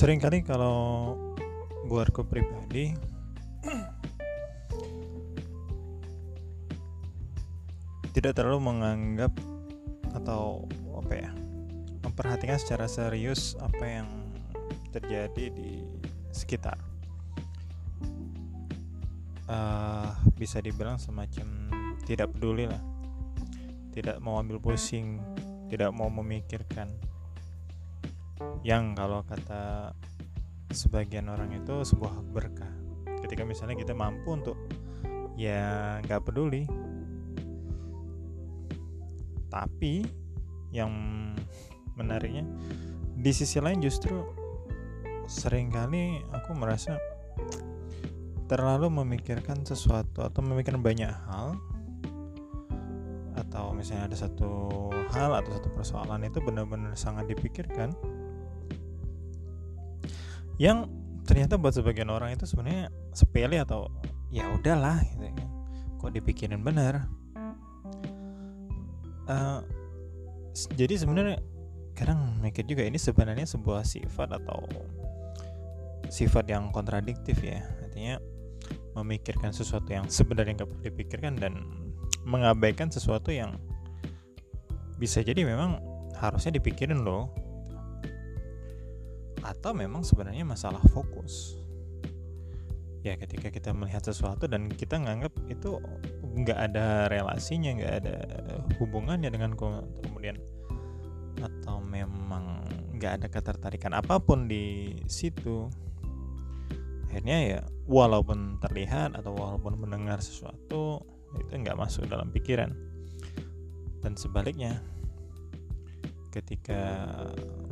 sering kali kalau buatku pribadi tidak terlalu menganggap atau apa ya memperhatikan secara serius apa yang terjadi di sekitar. Uh, bisa dibilang semacam tidak peduli lah. Tidak mau ambil pusing tidak mau memikirkan yang kalau kata sebagian orang itu sebuah berkah. Ketika misalnya kita mampu untuk ya nggak peduli. Tapi yang menariknya di sisi lain justru sering kali aku merasa terlalu memikirkan sesuatu atau memikirkan banyak hal atau misalnya ada satu hal atau satu persoalan itu benar-benar sangat dipikirkan yang ternyata buat sebagian orang itu sebenarnya sepele atau ya udahlah gitu kan kok dipikirin benar? Uh, jadi sebenarnya kadang mikir juga ini sebenarnya sebuah sifat atau sifat yang kontradiktif ya. Artinya memikirkan sesuatu yang sebenarnya nggak perlu dipikirkan dan mengabaikan sesuatu yang bisa jadi memang harusnya dipikirin loh atau memang sebenarnya masalah fokus? Ya ketika kita melihat sesuatu dan kita nganggap itu nggak ada relasinya nggak ada hubungannya dengan kemudian atau memang nggak ada ketertarikan apa pun di situ akhirnya ya walaupun terlihat atau walaupun mendengar sesuatu itu nggak masuk dalam pikiran. Dan sebaliknya ketika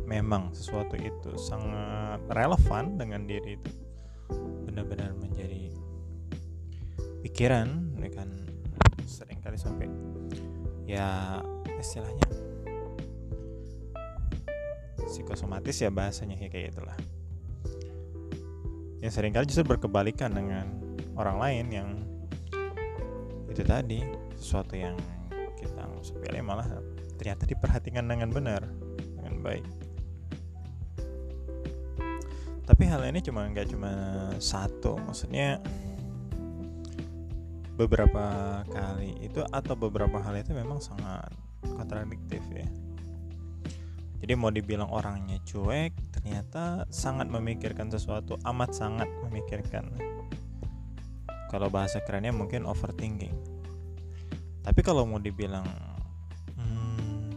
memang sesuatu itu sangat relevan dengan diri itu. Benar-benar menjadi pikiran kan sering kali sampai ya istilahnya psikosomatis ya bahasanya ya kayak itulah. Yang sering kali justru berkebalikan dengan orang lain yang itu tadi sesuatu yang kita sepele malah ternyata diperhatikan dengan benar dengan baik tapi hal ini cuma nggak cuma satu maksudnya beberapa kali itu atau beberapa hal itu memang sangat kontradiktif ya. Jadi mau dibilang orangnya cuek ternyata sangat memikirkan sesuatu amat sangat memikirkan. Kalau bahasa kerennya mungkin overthinking. Tapi kalau mau dibilang hmm,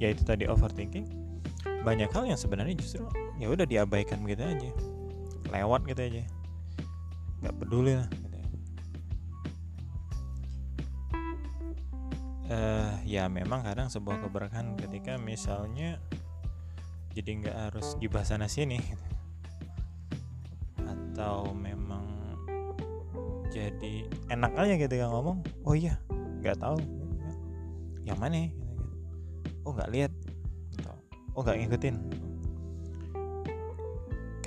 ya itu tadi overthinking banyak hal yang sebenarnya justru ya udah diabaikan gitu aja. Lewat gitu aja. Nggak peduli lah gitu. Uh, ya memang kadang sebuah keberkahan ketika misalnya jadi nggak harus gibah sana sini. Atau memang jadi enak aja gitu kan ngomong oh iya nggak tahu. Yang mana gitu, gitu. oh nggak lihat. Oh nggak ngikutin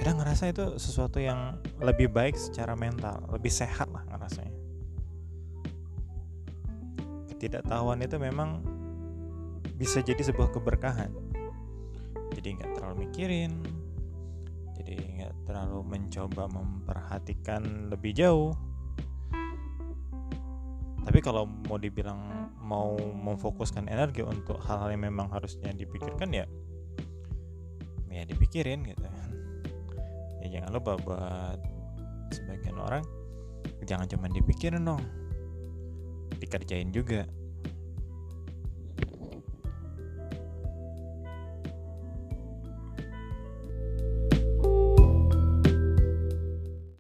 kadang ngerasa itu sesuatu yang lebih baik secara mental lebih sehat lah ngerasanya. Ketidaktahuan itu memang bisa jadi sebuah keberkahan. Jadi nggak terlalu mikirin jadi nggak terlalu mencoba memperhatikan lebih jauh. Tapi kalau mau dibilang mau memfokuskan energi untuk hal-hal yang memang harusnya dipikirkan ya ya dipikirin gitu ya jangan lupa buat sebagian orang jangan cuma dipikirin dong. Dikerjain juga